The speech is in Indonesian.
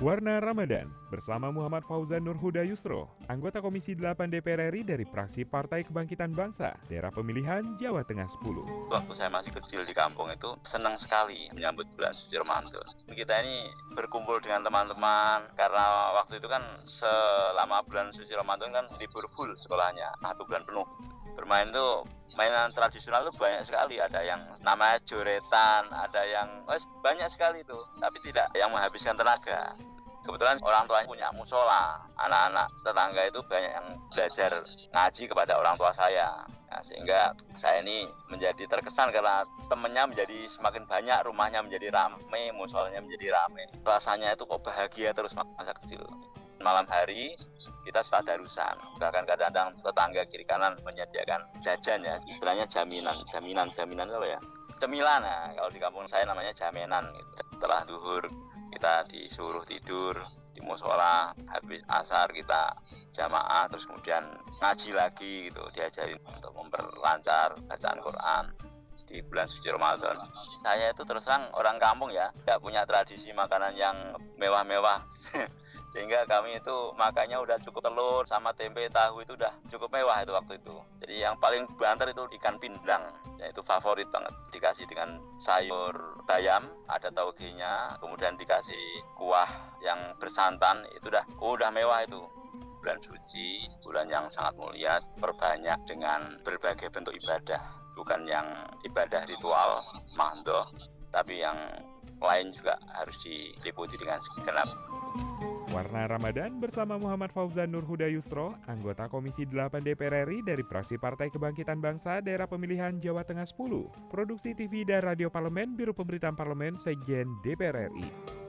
Warna Ramadan bersama Muhammad Fauzan Nurhuda Yusro, anggota Komisi 8 DPR RI dari fraksi Partai Kebangkitan Bangsa, daerah pemilihan Jawa Tengah 10. Waktu saya masih kecil di kampung itu senang sekali menyambut bulan suci Ramadan. Kita ini berkumpul dengan teman-teman karena waktu itu kan selama bulan suci Ramadan kan libur full sekolahnya, satu bulan penuh. Bermain tuh mainan tradisional itu banyak sekali ada yang namanya joretan ada yang oh, banyak sekali itu tapi tidak yang menghabiskan tenaga kebetulan orang tua punya musola. Anak-anak tetangga itu banyak yang belajar ngaji kepada orang tua saya. Nah, sehingga saya ini menjadi terkesan karena temennya menjadi semakin banyak rumahnya menjadi ramai musolanya menjadi ramai rasanya itu kok bahagia terus masa kecil. Malam hari kita sudah darusan. Bahkan kadang-kadang tetangga kiri kanan menyediakan jajan ya. Istilahnya jaminan jaminan jaminan apa ya? Cemilan ya kalau di kampung saya namanya jaminan gitu. setelah duhur kita disuruh tidur di musola habis asar kita jamaah terus kemudian ngaji lagi gitu diajarin untuk memperlancar bacaan Quran di bulan suci Ramadan. Saya itu terus orang kampung ya, tidak punya tradisi makanan yang mewah-mewah. sehingga kami itu makannya udah cukup telur sama tempe tahu itu udah cukup mewah itu waktu itu. Jadi yang paling banter itu ikan pindang. Ya itu favorit banget. Dikasih dengan sayur bayam ada tauge-nya kemudian dikasih kuah yang bersantan itu udah udah mewah itu. Bulan suci bulan yang sangat mulia perbanyak dengan berbagai bentuk ibadah. Bukan yang ibadah ritual mahdoh tapi yang lain juga harus diliputi dengan segenap Warna Ramadan bersama Muhammad Fauzan Nurhuda Yusro, anggota Komisi 8 DPR RI dari fraksi Partai Kebangkitan Bangsa daerah pemilihan Jawa Tengah 10. Produksi TV dan Radio Parlemen, Biro Pemberitaan Parlemen, Sekjen DPR RI.